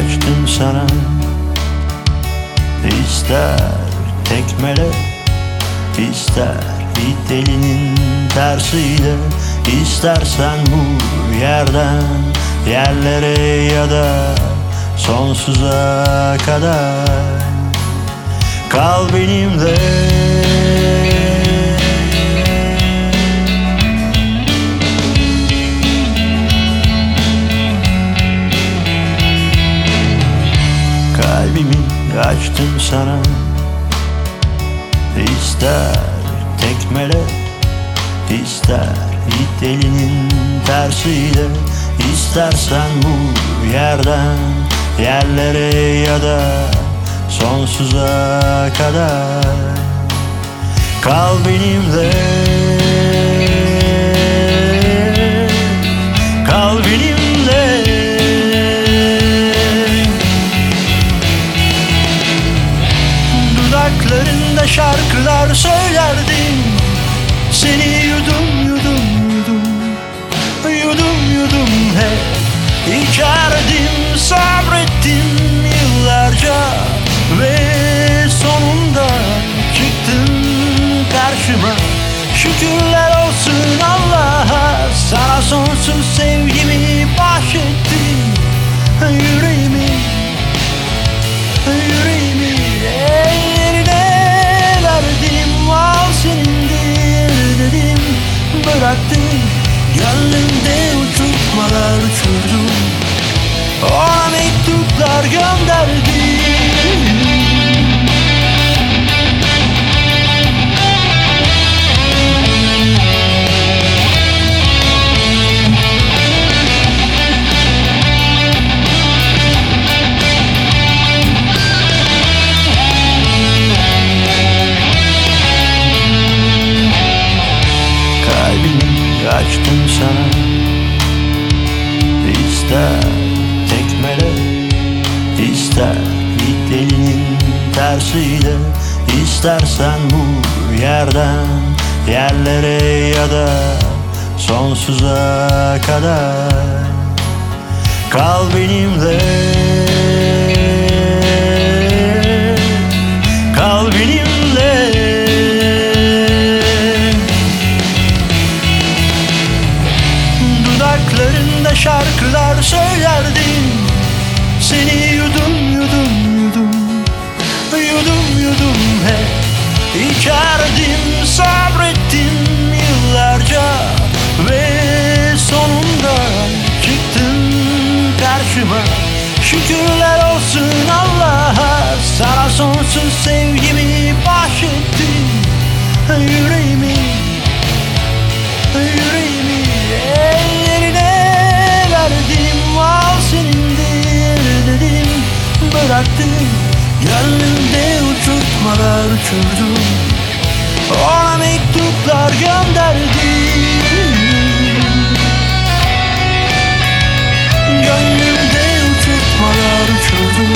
Açtım sana. İster tekmele ister it elinin tersiyle İstersen bu yerden yerlere ya da sonsuza kadar. Kal benimle. Kalbimi açtım sana İster tekmele ister it elinin tersiyle İstersen bu yerden yerlere ya da sonsuza kadar. Kal benimle Dudaklarında şarkılar söylerdim. Seni yudum yudum yudum. Yudum yudum hep İçerdim sabrettim yıllarca. Ve sonunda çıktın karşıma. Şükürler olsun Allah'a Sana sonsuz sevgimi bahşettin Yüreğimi Yüreğimi İster tekmele ister it elinin tersiyle İstersen bu yerden yerlere ya da sonsuza kadar. Kal benimle şarkılar söylerdim Seni yudum yudum yudum. Yudum yudum hep İçerdim sabrettim yıllarca Ve sonunda çıktın karşıma. Şükürler olsun Allah'a Sana sonsuz sevgimi Yüreğimi Yüreğimi uçurdum Ona mektuplar gönderdim. Gönlümde uçurtmalar uçurdum